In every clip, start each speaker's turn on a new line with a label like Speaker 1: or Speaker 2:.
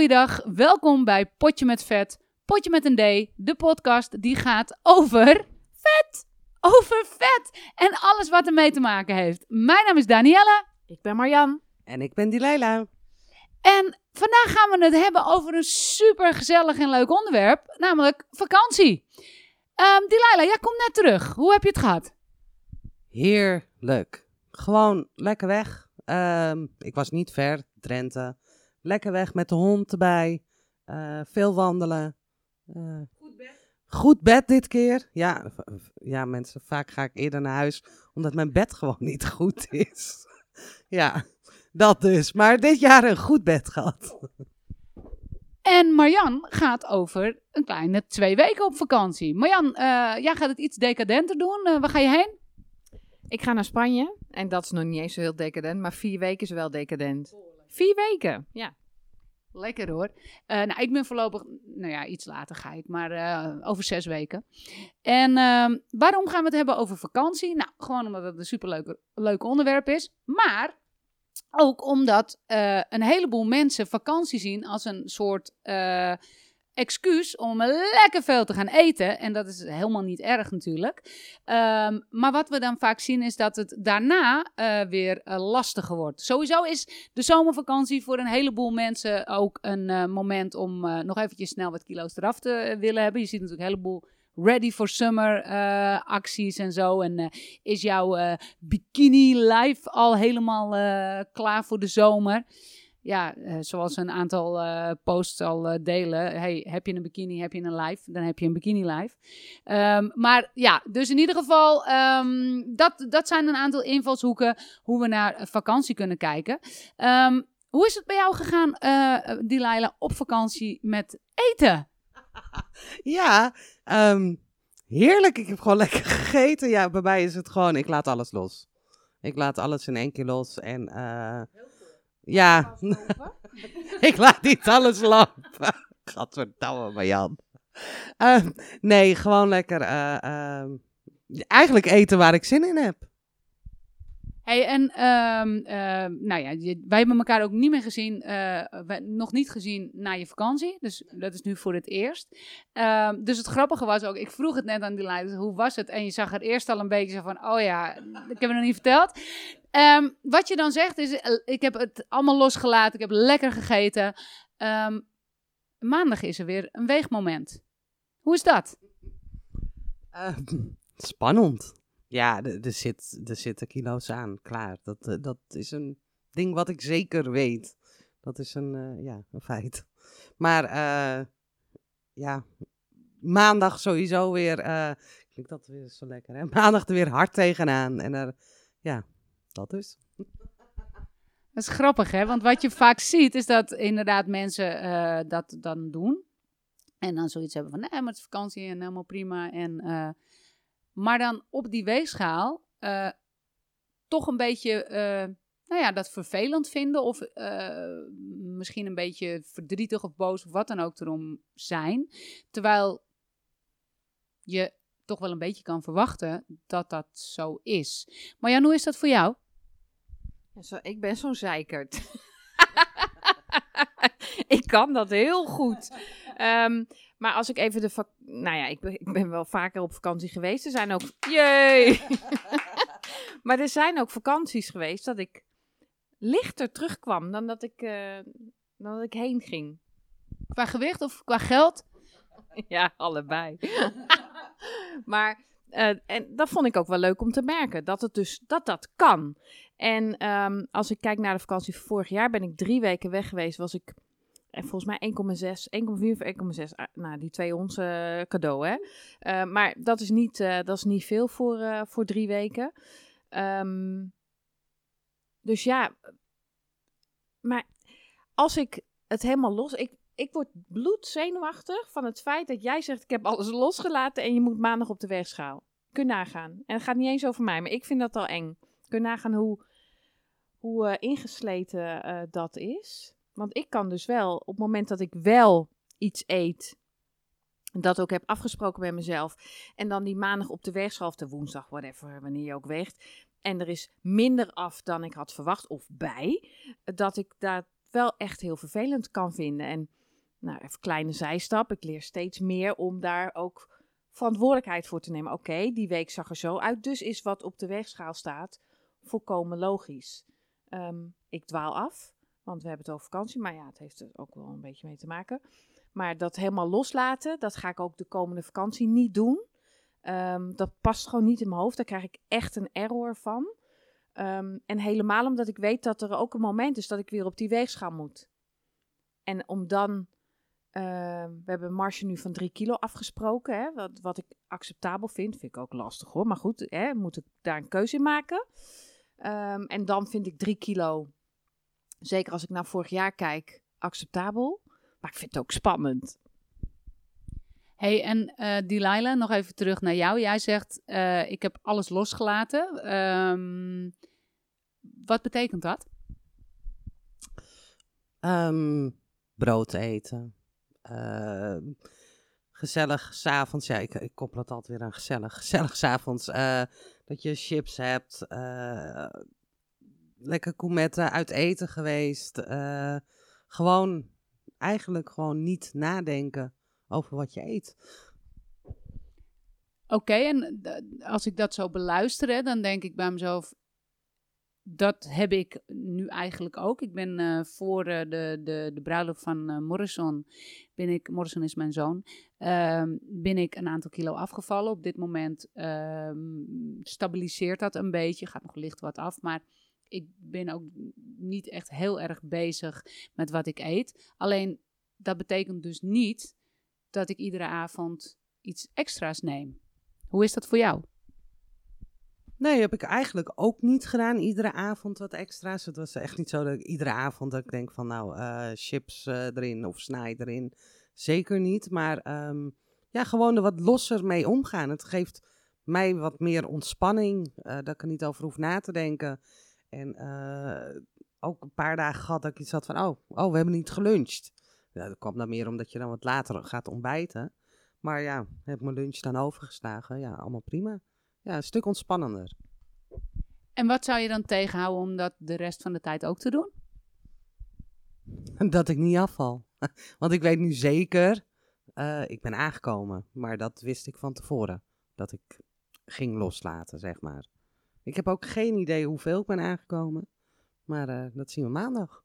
Speaker 1: hele goede dag. Welkom bij Potje met Vet. Potje met een D. De podcast die gaat over vet. Over vet. En alles wat ermee te maken heeft. Mijn naam is Danielle.
Speaker 2: Ik ben Marjan.
Speaker 3: En ik ben Dileila.
Speaker 1: En vandaag gaan we het hebben over een super gezellig en leuk onderwerp. Namelijk vakantie. Um, Dileila, jij komt net terug. Hoe heb je het gehad?
Speaker 3: Heerlijk. Gewoon lekker weg. Ehm, ik was niet ver, Drenthe. Lekker weg met de hond erbij. Uh, veel wandelen.
Speaker 1: Uh, goed bed?
Speaker 3: Goed bed dit keer. Ja, ja, mensen, vaak ga ik eerder naar huis omdat mijn bed gewoon niet goed is. ja, dat dus. Maar dit jaar een goed bed gehad.
Speaker 1: En Marjan gaat over een kleine twee weken op vakantie. Marjan, uh, jij gaat het iets decadenter doen. waar ga je heen?
Speaker 2: Ik ga naar Spanje. En dat is nog niet eens zo heel decadent, maar vier weken is wel decadent. Vier weken, ja.
Speaker 1: Lekker hoor. Uh, nou, ik ben voorlopig, nou ja, iets later ga ik, maar uh, over zes weken. En uh, waarom gaan we het hebben over vakantie? Nou, gewoon omdat het een superleuk leuk onderwerp is. Maar ook omdat uh, een heleboel mensen vakantie zien als een soort excuus om lekker veel te gaan eten. En dat is helemaal niet erg natuurlijk. Um, maar wat we dan vaak zien is dat het daarna uh, weer uh, lastiger wordt. Sowieso is de zomervakantie voor een heleboel mensen ook een uh, moment om nog eventjes snel wat kilo's eraf te willen hebben. Je ziet natuurlijk een heleboel ready for summer acties en zo. En is jouw bikini life al helemaal klaar voor de zomer? Ja, uh, zoals een aantal uh, posts al uh, delen. Hey, heb je een bikini, heb je een live? Dan heb je een bikini live. Um, maar ja, dus in ieder geval, um, dat, dat zijn een aantal invalshoeken hoe we naar vakantie kunnen kijken. Um, hoe is het bij jou gegaan, uh, Delilah, op vakantie met eten?
Speaker 3: ja, heerlijk. Ik heb gewoon lekker gegeten. Ja, bij mij is het gewoon, ik laat alles los. Ik laat alles in één keer los en... Ja, ik laat niet alles lopen. Gadverdamme, Marjan. Uh, nee, gewoon lekker. Uh, uh, eigenlijk eten waar ik zin in heb.
Speaker 1: Hey, en um, nou ja, wij hebben elkaar ook niet meer gezien, uh, nog niet gezien na je vakantie. Dus dat is nu voor het eerst. Uh, dus het grappige was ook, ik vroeg het net aan die leiders, hoe was het? En je zag er eerst al een beetje zo van, oh ja, ik heb het nog niet verteld. Wat je dan zegt is, eh, ik heb het allemaal losgelaten, ik heb lekker gegeten. Maandag is er weer een weegmoment. Hoe is dat?
Speaker 3: Spannend. Ja, er, zit, er zitten kilo's aan, klaar. Dat, uh, dat is een ding wat ik zeker weet. Dat is een, uh, ja, een feit. Maar ja, maandag sowieso weer, klinkt dat weer zo lekker hè. Maandag er weer hard tegenaan. En er, ja, dat is.
Speaker 1: Dat is grappig, hè? Want wat je vaak ziet, is dat inderdaad mensen uh, dat dan doen. En dan zoiets hebben van, nee, maar het is vakantie en helemaal prima. En, uh, maar dan op die weegschaal uh, toch een beetje, nou ja, dat vervelend vinden. Of misschien een beetje verdrietig of boos of wat dan ook erom zijn. Terwijl je toch wel een beetje kan verwachten dat dat zo is. Maar Jan, hoe is dat voor jou?
Speaker 2: Ik ben zo'n zeikert. ik kan dat heel goed. Um, maar als ik even de... Nou ja, ik ben, ik ben wel vaker op vakantie geweest. Er zijn ook... Jee! maar er zijn ook vakanties geweest dat ik lichter terugkwam dan dat ik, uh, dan dat ik heen ging.
Speaker 1: Qua gewicht of qua geld?
Speaker 2: ja, allebei. maar uh, en dat vond ik ook wel leuk om te merken, dat het dus dat dat kan. En um, als ik kijk naar de vakantie van vorig jaar, ben ik drie weken weg geweest, was ik en volgens mij 1,6, 1,4 of 1,6. Nou, die twee ons uh, cadeau, hè. Uh, maar dat is niet, uh, dat is niet veel voor, voor drie weken. Um, dus ja, maar als ik het helemaal los... Ik, ik word bloedzenuwachtig van het feit dat jij zegt: Ik heb alles losgelaten en je moet maandag op de weegschaal. Kun nagaan. En het gaat niet eens over mij, maar ik vind dat al eng. Kun nagaan hoe, hoe ingesleten dat is. Want ik kan dus wel, op het moment dat ik wel iets eet, dat ook heb afgesproken bij mezelf. En dan die maandag op de weegschaal, of de woensdag, whatever, wanneer je ook weegt. En er is minder af dan ik had verwacht, of bij. Dat ik daar wel echt heel vervelend kan vinden. En nou, even kleine zijstap. Ik leer steeds meer om daar ook verantwoordelijkheid voor te nemen. Oké, die week zag er zo uit. Dus is wat op de weegschaal staat volkomen logisch. Ehm, ik dwaal af, want we hebben het over vakantie. Maar ja, het heeft er ook wel een beetje mee te maken. Maar dat helemaal loslaten, dat ga ik ook de komende vakantie niet doen. Ehm, dat past gewoon niet in mijn hoofd. Daar krijg ik echt een error van. Ehm, en helemaal omdat ik weet dat er ook een moment is dat ik weer op die weegschaal moet. En om dan, ehm, we hebben een marge nu van 3 kilo afgesproken, hè, wat, wat ik acceptabel vind. Vind ik ook lastig hoor, maar goed, hè, moet ik daar een keuze in maken. en dan vind ik 3 kilo, zeker als ik naar vorig jaar kijk, acceptabel. Maar ik vind het ook spannend.
Speaker 1: Hey, en uh, Delilah, nog even terug naar jou. Jij zegt, uh, ik heb alles losgelaten. Um, wat betekent dat?
Speaker 3: Um, brood eten. Uh, gezellig s'avonds, ja, ik, ik koppel het altijd weer aan gezellig. Gezellig s'avonds, dat je chips hebt. Lekker koemetten uit eten geweest. gewoon, eigenlijk gewoon niet nadenken over wat je eet.
Speaker 1: Oké, en als ik dat zo beluister, dan denk ik bij mezelf, dat heb ik nu eigenlijk ook. Ik ben uh, voor uh, de, de, de bruiloft van Morrison, ben ik, Morrison is mijn zoon, ehm, ben ik een aantal kilo afgevallen. Op dit moment ehm, stabiliseert dat een beetje, gaat nog licht wat af, maar ik ben ook niet echt heel erg bezig met wat ik eet. Alleen dat betekent dus niet dat ik iedere avond iets extra's neem. Hoe is dat voor jou?
Speaker 3: Nee, heb ik eigenlijk ook niet gedaan. Iedere avond wat extra's. Het was echt niet zo dat ik iedere avond dat ik denk van nou, uh, chips uh, erin of snij erin. Zeker niet. Maar um, ja, gewoon er wat losser mee omgaan. Het geeft mij wat meer ontspanning. Uh, dat ik er niet over hoef na te denken. En ook een paar dagen gehad dat ik iets had van, oh, oh we hebben niet geluncht. Ja, dat kwam dan meer omdat je dan wat later gaat ontbijten. Maar ja, heb mijn lunch dan overgeslagen. Ja, allemaal prima. Ja, een stuk ontspannender.
Speaker 1: En wat zou je dan tegenhouden om dat de rest van de tijd ook te doen?
Speaker 3: Dat ik niet afval. Want ik weet nu zeker, uh, ik ben aangekomen. Maar dat wist ik van tevoren. Dat ik ging loslaten, zeg maar. Ik heb ook geen idee hoeveel ik ben aangekomen. Maar uh, dat zien we maandag.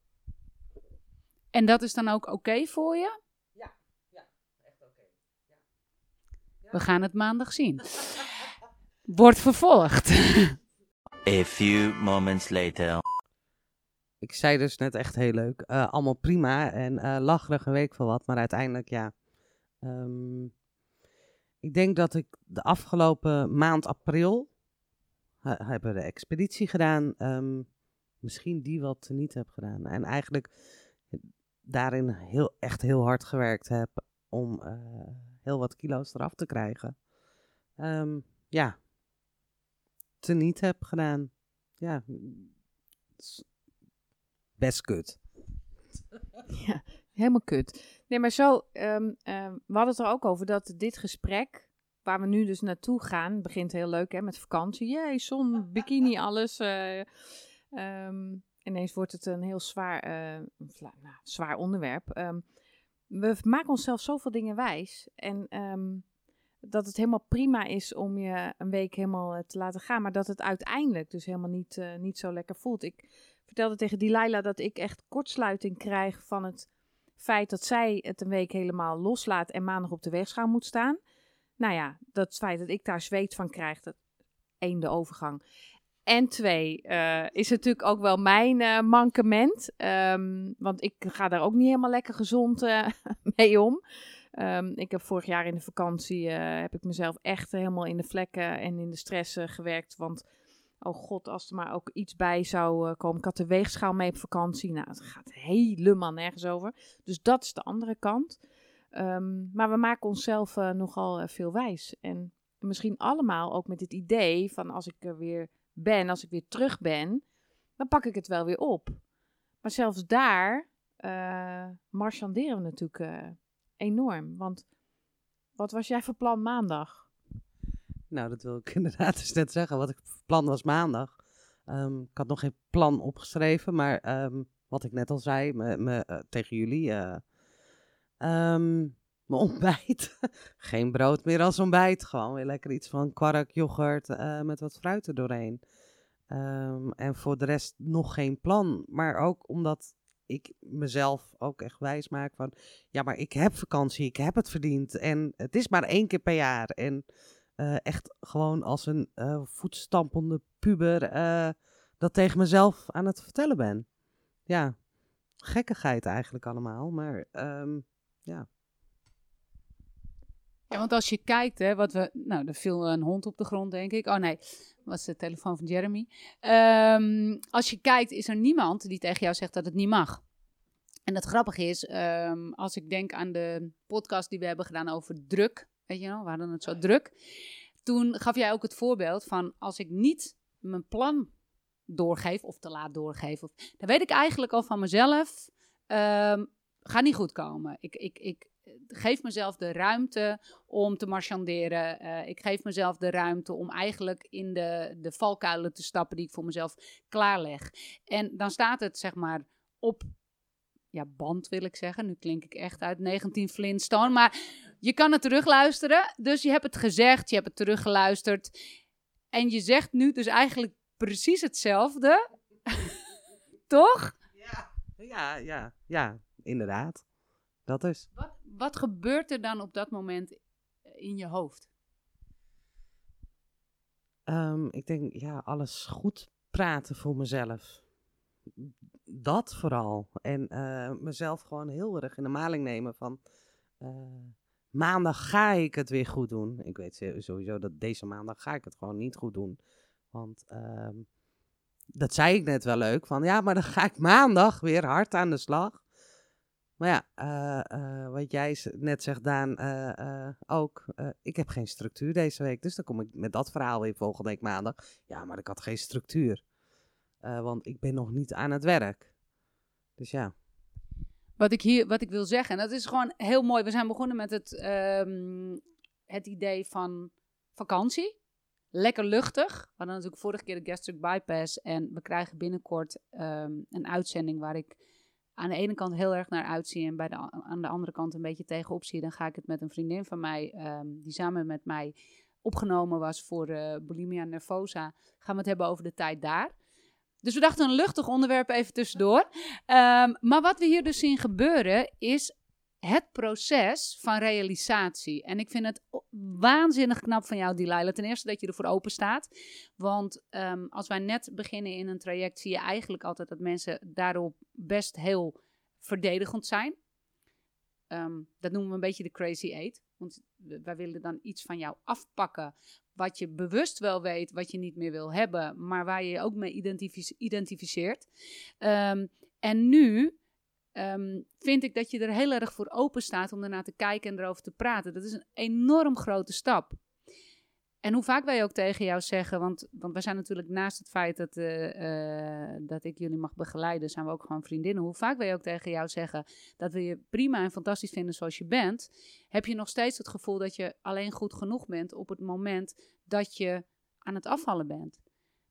Speaker 1: En dat is dan ook oké voor je?
Speaker 3: Ja, ja, echt oké. Ja.
Speaker 1: Ja. We gaan het maandag zien. Wordt vervolgd.
Speaker 4: A few moments later.
Speaker 3: Ik zei dus net echt heel leuk. Uh, allemaal prima en uh, lacherig en weet ik veel wat. Maar uiteindelijk, ja. Um, ik denk dat ik de afgelopen maand april. Hebben de expeditie gedaan. Um, misschien die wat niet heb gedaan. En eigenlijk daarin heel, echt heel hard gewerkt heb om uh, heel wat kilo's eraf te krijgen. Um, ja, te niet heb gedaan. Ja, best kut.
Speaker 2: Ja, helemaal kut. Nee, maar zo, um, we hadden het er ook over dat dit gesprek, waar we nu dus naartoe gaan, begint heel leuk hè, met vakantie. Jee, zon, bikini, alles. Uh, um, ineens wordt het een heel zwaar, uh, nou, zwaar onderwerp. Um, we maken onszelf zoveel dingen wijs. En um, dat het helemaal prima is om je een week helemaal uh, te laten gaan. Maar dat het uiteindelijk dus helemaal niet, uh, niet zo lekker voelt. Ik vertelde tegen Delilah dat ik echt kortsluiting krijg van het feit dat zij het een week helemaal loslaat en maandag op de weegschaal moet staan. Nou ja, dat feit dat ik daar zweet van krijg, dat één de overgang. En twee, uh, is natuurlijk ook wel mijn uh, mankement. Um, want ik ga daar ook niet helemaal lekker gezond uh, mee om. Um, ik heb vorig jaar in de vakantie, heb ik mezelf echt helemaal in de vlekken en in de stress gewerkt. Want, oh god, als er maar ook iets bij zou komen. Ik had de weegschaal mee op vakantie. Nou, het gaat helemaal nergens over. Dus dat is de andere kant. Um, maar we maken onszelf nogal veel wijs. En misschien allemaal ook met het idee van als ik er weer ben, als ik weer terug ben, dan pak ik het wel weer op. Maar zelfs daar uh, marchanderen we natuurlijk enorm. Want wat was jij voor plan maandag?
Speaker 3: Nou, dat wil ik inderdaad dus net zeggen. Wat ik plan was maandag. Um, ik had nog geen plan opgeschreven, maar we wat ik net al zei me, me, eh, tegen jullie. Eh, ehm, mijn ontbijt. Geen brood meer als ontbijt. Gewoon weer lekker iets van kwark, yoghurt eh, met wat fruit er doorheen. Ehm, en voor de rest nog geen plan. Maar ook omdat ik mezelf ook echt wijs maak van... Ja, maar ik heb vakantie, ik heb het verdiend. En het is maar één keer per jaar. En eh, echt gewoon als een eh, voetstampende puber... dat tegen mezelf aan het vertellen ben. Ja, gekkigheid eigenlijk allemaal. Maar ehm, ja,
Speaker 1: Ja, want als je kijkt, hè, wat we. Nou, er viel een hond op de grond, denk ik. Oh nee, dat was de telefoon van Jeremy. Ehm, als je kijkt, is er niemand die tegen jou zegt dat het niet mag. En het grappige is, ehm, als ik denk aan de podcast die we hebben gedaan over druk. Weet je wel, we het zo druk. Toen gaf jij ook het voorbeeld van als ik niet mijn plan doorgeef of te laat doorgeef. Of, dan weet ik eigenlijk al van mezelf, ehm gaat niet goed komen. Ik, ik, ik eh, geef mezelf de ruimte om te marchanderen. Eh, ik geef mezelf de ruimte om eigenlijk in de, de valkuilen te stappen die ik voor mezelf klaarleg. En dan staat het zeg maar op ja, band wil ik zeggen. Nu klink ik echt uit 19 Flintstone. Maar je kan het terugluisteren. Dus je hebt het gezegd, je hebt het teruggeluisterd. En je zegt nu dus eigenlijk precies hetzelfde. Toch?
Speaker 3: ja, ja, ja, inderdaad. Dat is.
Speaker 1: Wat, wat gebeurt er dan op dat moment in je hoofd?
Speaker 3: Ehm, ik denk, ja, alles goed praten voor mezelf. Dat vooral. En eh, mezelf gewoon heel erg in de maling nemen van... eh, maandag ga ik het weer goed doen. Ik weet sowieso dat deze maandag ga ik het gewoon niet goed doen. Want ehm, dat zei ik net wel leuk. Van ja, maar dan ga ik maandag weer hard aan de slag. Maar ja, eh, eh, wat jij net zegt, Daan, eh, ook. ik heb geen structuur deze week. Dus dan kom ik met dat verhaal weer volgende week maandag. Ja, maar ik had geen structuur. Want ik ben nog niet aan het werk. Dus ja.
Speaker 1: Wat ik hier wat ik wil zeggen, en dat is gewoon heel mooi. We zijn begonnen met het, ehm, het idee van vakantie. Lekker luchtig. We hadden natuurlijk vorige keer de gastric bypass. En we krijgen binnenkort ehm, een uitzending waar ik aan de ene kant heel erg naar uitzie. En bij de, aan de andere kant een beetje tegenop zie. Dan ga ik het met een vriendin van mij, ehm, die samen met mij opgenomen was voor eh, bulimia nervosa. Gaan we het hebben over de tijd daar. Dus we dachten een luchtig onderwerp even tussendoor. Ehm, maar wat we hier dus zien gebeuren is het proces van realisatie. En ik vind het waanzinnig knap van jou, Delilah. Ten eerste dat je ervoor open staat. Want ehm, als wij net beginnen in een traject, zie je eigenlijk altijd dat mensen daarop best heel verdedigend zijn. Ehm, dat noemen we een beetje de crazy eight. Want wij willen dan iets van jou afpakken. Wat je bewust wel weet, wat je niet meer wil hebben, maar waar je je ook mee identific- identificeert. Ehm, en nu ehm, vind ik dat je er heel erg voor open staat om ernaar te kijken en erover te praten. Dat is een enorm grote stap. En hoe vaak wij ook tegen jou zeggen, want, want wij zijn natuurlijk naast het feit dat, eh, eh, dat ik jullie mag begeleiden, zijn we ook gewoon vriendinnen. Hoe vaak wij ook tegen jou zeggen dat we je prima en fantastisch vinden zoals je bent, heb je nog steeds het gevoel dat je alleen goed genoeg bent op het moment dat je aan het afvallen bent.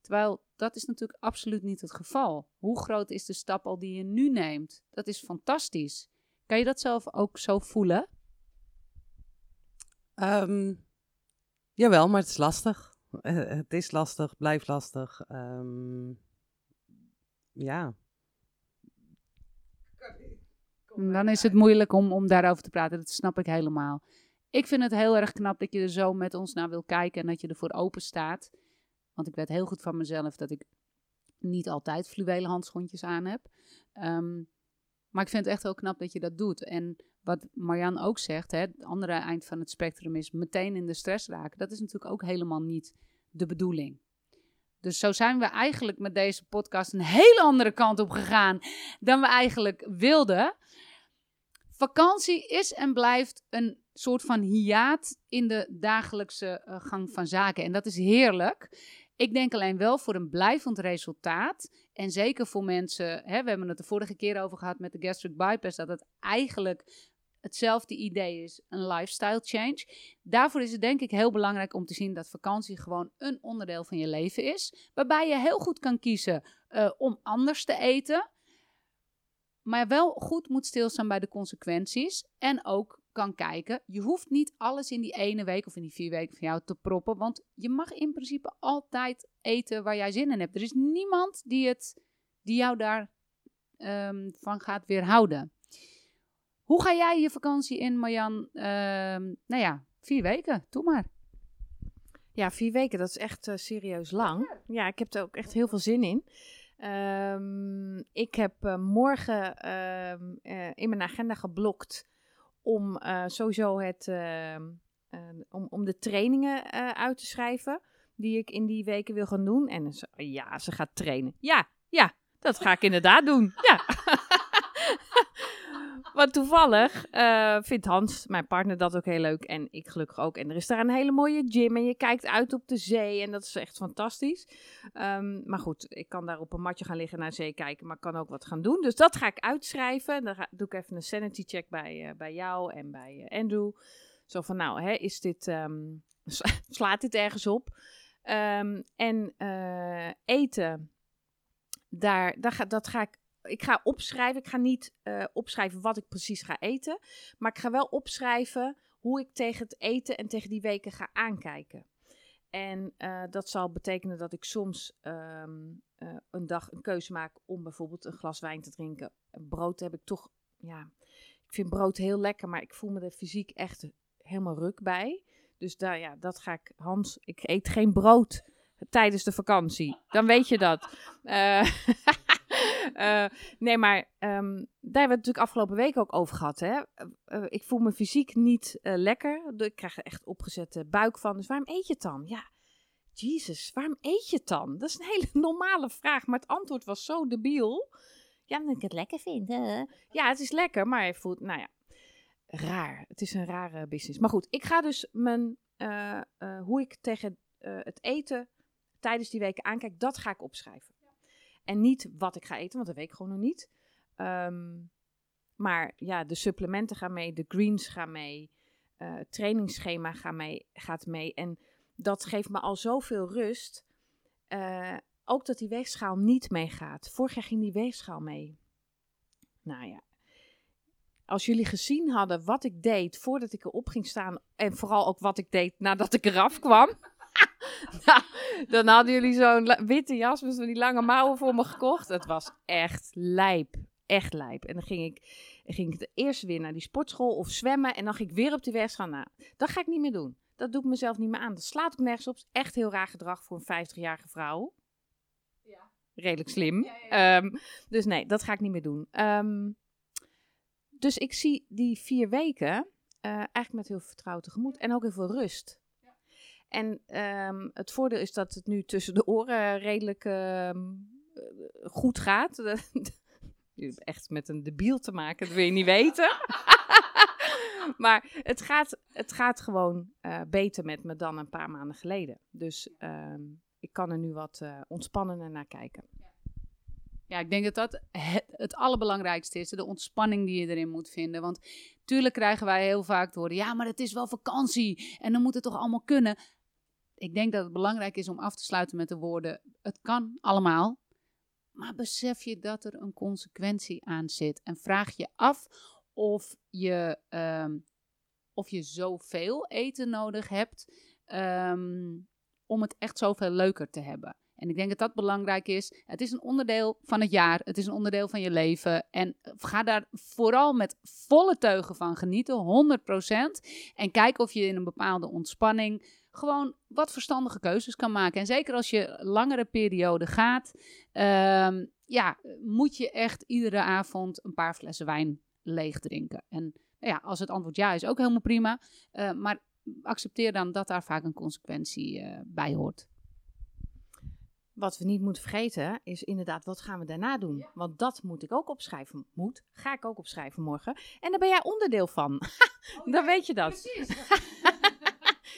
Speaker 1: Terwijl dat is natuurlijk absoluut niet het geval. Hoe groot is de stap al die je nu neemt? Dat is fantastisch. Kan je dat zelf ook zo voelen?
Speaker 3: Ehm, jawel, maar het is lastig. Eh, het is lastig, blijft lastig. Ehm, ja.
Speaker 1: Dan is het moeilijk om, om daarover te praten. Dat snap ik helemaal. Ik vind het heel erg knap dat je er zo met ons naar wil kijken en dat je ervoor open staat. Want ik weet heel goed van mezelf dat ik niet altijd fluwelen handschoentjes aan heb. Ehm, maar ik vind het echt heel knap dat je dat doet. En wat Marjan ook zegt, hè, het andere eind van het spectrum is meteen in de stress raken. Dat is natuurlijk ook helemaal niet de bedoeling. Dus zo zijn we eigenlijk met deze podcast een hele andere kant op gegaan dan we eigenlijk wilden. Vakantie is en blijft een soort van hiaat in de dagelijkse eh, gang van zaken. En dat is heerlijk. Ik denk alleen wel voor een blijvend resultaat. En zeker voor mensen, hè, we hebben het de vorige keer over gehad met de gastric bypass, dat het eigenlijk hetzelfde idee is, een lifestyle change. Daarvoor is het denk ik heel belangrijk om te zien dat vakantie gewoon een onderdeel van je leven is. Waarbij je heel goed kan kiezen eh, om anders te eten. maar wel goed moet stilstaan bij de consequenties. En ook kan kijken, je hoeft niet alles in die ene week of in die vier weken van jou te proppen. Want je mag in principe altijd eten waar jij zin in hebt. Er is niemand die, het, die jou daar ehm, van gaat weerhouden. Hoe ga jij je vakantie in, Marjan? Ehm, nou ja, vier weken. Doe maar.
Speaker 2: Ja, vier weken, dat is echt eh, serieus lang. Ja, ik heb er ook echt heel veel zin in. Ehm, ik heb eh, morgen eh, in mijn agenda geblokt om eh, sowieso het, ehm, eh, om, om de trainingen eh, uit te schrijven die ik in die weken wil gaan doen. En ja, ze gaat trainen. Ja, ja, dat ga ik inderdaad doen. Ja. Want toevallig eh, vindt Hans, mijn partner, dat ook heel leuk. En ik gelukkig ook. En er is daar een hele mooie gym. En je kijkt uit op de zee. En dat is echt fantastisch. Ehm, maar goed, ik kan daar op een matje gaan liggen naar zee kijken. Maar kan ook wat gaan doen. Dus dat ga ik uitschrijven. Dan doe ik even een sanity check bij, eh, bij jou en bij eh, Andrew. Zo van, nou, hè, is dit, ehm, slaat dit ergens op? Ehm, en eten, daar, daar ga, dat ga ik ik ga opschrijven. Ik ga niet eh, opschrijven wat ik precies ga eten. Maar ik ga wel opschrijven hoe ik tegen het eten en tegen die weken ga aankijken. En eh, dat zal betekenen dat ik soms ehm, eh, een dag een keuze maak om bijvoorbeeld een glas wijn te drinken. Brood heb ik toch, ja, ik vind brood heel lekker, maar ik voel me er fysiek echt helemaal ruk bij. Dus daar, ja, dat ga ik, Hans, ik eet geen brood tijdens de vakantie. Dan weet je dat. Eh, eh, nee, maar ehm, daar hebben we het natuurlijk afgelopen week ook over gehad. Hè? Eh, eh, ik voel me fysiek niet lekker. Ik krijg er echt opgezette buik van. Dus waarom eet je het dan? Ja, Jezus, waarom eet je het dan? Dat is een hele normale vraag, maar het antwoord was zo debiel. Ja, omdat ik het lekker vind. hè. Ja, het is lekker, maar je voelt, nou ja, raar. Het is een rare business. Maar goed, ik ga dus mijn, hoe ik tegen het eten tijdens die weken aankijk, dat ga ik opschrijven. En niet wat ik ga eten, want dat weet ik gewoon nog niet. Ehm, maar ja, de supplementen gaan mee, de greens gaan mee, eh, het trainingsschema gaat mee, gaat mee. En dat geeft me al zoveel rust. Eh, ook dat die weegschaal niet meegaat. Vorig jaar ging die weegschaal mee. Nou ja. Als jullie gezien hadden wat ik deed voordat ik erop ging staan. En vooral ook wat ik deed nadat ik eraf kwam. nou, dan hadden jullie zo'n witte jas met die lange mouwen voor me gekocht. Het was echt lijp. Echt lijp. En dan ging ik, ging ik de eerste weer naar die sportschool of zwemmen. En dan ging ik weer op die weegschaal. Nou, dat ga ik niet meer doen. Dat doe ik mezelf niet meer aan. Dat slaat ook nergens op. Echt heel raar gedrag voor een 50-jarige vrouw.
Speaker 1: Ja.
Speaker 2: Redelijk slim.
Speaker 1: Ja, ja,
Speaker 2: Ehm, dus nee, dat ga ik niet meer doen. Ehm, dus ik zie die vier weken eh, eigenlijk met heel veel vertrouwen tegemoet. En ook heel veel rust. En ehm, het voordeel is dat het nu tussen de oren redelijk ehm, eh, goed gaat. Echt met een debiel te maken, dat wil je niet weten. maar het gaat, het gaat gewoon eh, beter met me dan een paar maanden geleden. Dus ehm, ik kan er nu wat eh ontspannender naar kijken.
Speaker 1: Ja, ik denk dat dat het, het allerbelangrijkste is. De ontspanning die je erin moet vinden. Want tuurlijk krijgen wij heel vaak te horen... ja, maar het is wel vakantie en dan moet het toch allemaal kunnen. Ik denk dat het belangrijk is om af te sluiten met de woorden... het kan allemaal, maar besef je dat er een consequentie aan zit. En vraag je af of je, ehm, of je zoveel eten nodig hebt... ehm, om het echt zoveel leuker te hebben. En ik denk dat dat belangrijk is. Het is een onderdeel van het jaar. Het is een onderdeel van je leven. En ga daar vooral met volle teugen van genieten, 100%. En kijk of je in een bepaalde ontspanning gewoon wat verstandige keuzes kan maken. En zeker als je langere periode gaat, ehm, ja, moet je echt iedere avond een paar flessen wijn leeg drinken. En ja, als het antwoord ja is, ook helemaal prima. Eh, maar accepteer dan dat daar vaak een consequentie eh, bij hoort.
Speaker 2: Wat we niet moeten vergeten is inderdaad, wat gaan we daarna doen? Want dat moet ik ook opschrijven. Moet, ga ik ook opschrijven morgen. En daar ben jij onderdeel van. dan weet je dat.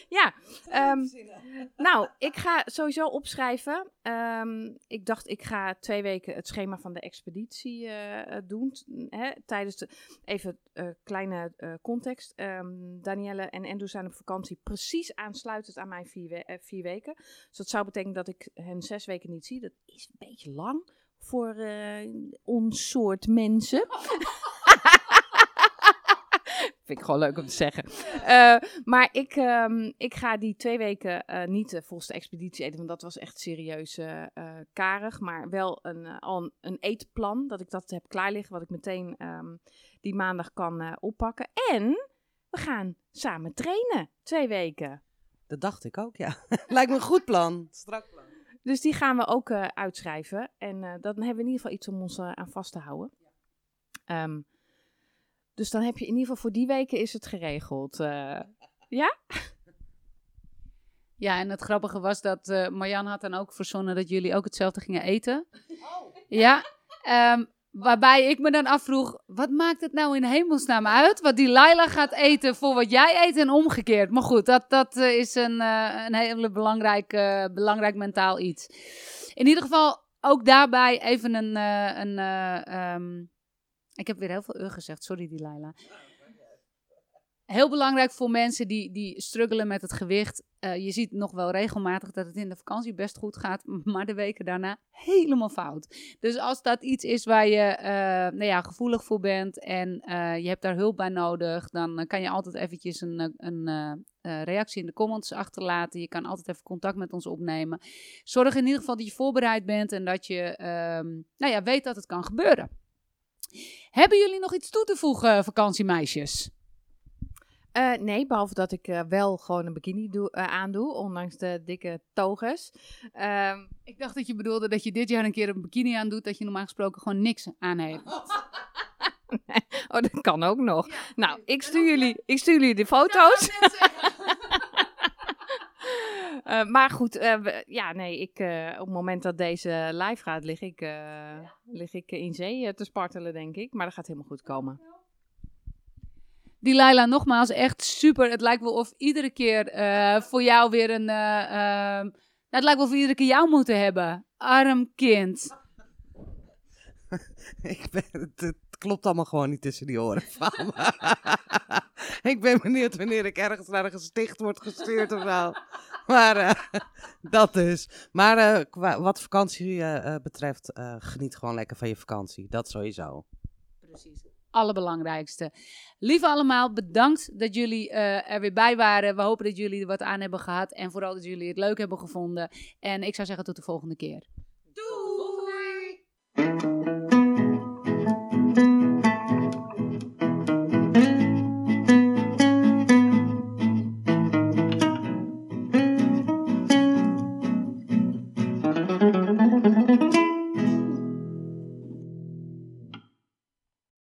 Speaker 2: ja, ehm, nou, ik ga sowieso opschrijven. Ehm, ik dacht, ik ga twee weken het schema van de expeditie eh, eh, doen. Hè, tijdens de, even eh, kleine context. Ehm Danielle en Andrew zijn op vakantie precies aansluitend aan mijn vier, we- vier weken. Dus dat zou betekenen dat ik hen zes weken niet zie. Dat is een beetje lang voor ons soort mensen. Vind ik gewoon leuk om te zeggen. Eh, maar ik, ehm, ik ga die twee weken eh, niet de volste expeditie eten, want dat was echt serieus eh, eh, karig. Maar wel een, al een, een eetplan, dat ik dat heb klaar liggen, wat ik meteen ehm, die maandag kan eh, oppakken. En we gaan samen trainen, twee weken.
Speaker 3: Dat dacht ik ook, ja. Lijkt me een goed plan. Strak plan.
Speaker 2: Dus die gaan we ook eh, uitschrijven. En eh, dan hebben we in ieder geval iets om ons aan vast te houden. Ehm, dus dan heb je in ieder geval voor die weken is het geregeld. eh.
Speaker 1: Ja, en het grappige was dat eh Marjan had dan ook verzonnen dat jullie ook hetzelfde gingen eten. Ja, ehm, waarbij ik me dan afvroeg, wat maakt het nou in hemelsnaam uit wat die Laila gaat eten voor wat jij eet en omgekeerd. Maar goed, dat, dat eh, is een, eh, een hele belangrijk, belangrijk mentaal iets. In ieder geval ook daarbij even een, eh, een eh, ehm, ik heb weer heel veel u gezegd, sorry die Laila. Heel belangrijk voor mensen die, die struggelen met het gewicht. Eh, je ziet nog wel regelmatig dat het in de vakantie best goed gaat, maar de weken daarna helemaal fout. Dus als dat iets is waar je eh, nou ja, gevoelig voor bent en eh, je hebt daar hulp bij nodig, dan kan je altijd eventjes een, een reactie in de comments achterlaten. Je kan altijd even contact met ons opnemen. Zorg in ieder geval dat je voorbereid bent en dat je ehm, nou ja, weet dat het kan gebeuren. Hebben jullie nog iets toe te voegen, vakantiemeisjes?
Speaker 2: Eh, nee, behalve dat ik eh, wel gewoon een bikini doe, eh, aandoe, ondanks de dikke toges. Ehm,
Speaker 1: Ik dacht dat je bedoelde dat je dit jaar een keer een bikini aan doet, dat je normaal gesproken gewoon niks aan heeft.
Speaker 2: oh, dat kan ook nog. nou, ik stuur, jullie, ik stuur jullie de foto's. Eh, maar goed, eh, we- ja, nee, ik, eh, op het moment dat deze live gaat, lig ik, eh, lig ik in zee te spartelen, denk ik. Maar dat gaat helemaal goed komen.
Speaker 1: Die Laila, nogmaals, echt super. Het lijkt wel of iedere keer eh, voor jou weer een... eh, ehm, nou, het lijkt wel of we iedere keer jou moeten hebben. Arm kind.
Speaker 3: Ik ben, het, het klopt allemaal gewoon niet tussen die oren van me. ik ben benieuwd wanneer ik ergens naar een gesticht word gestuurd of zo. Maar eh, dat dus. Maar eh, qua, wat vakantie eh, betreft, geniet gewoon lekker van je vakantie. Dat sowieso.
Speaker 1: Precies. Allerbelangrijkste. Lieve allemaal, bedankt dat jullie er weer bij waren. We hopen dat jullie er wat aan hebben gehad. En vooral dat jullie het leuk hebben gevonden. En ik zou zeggen tot de volgende keer.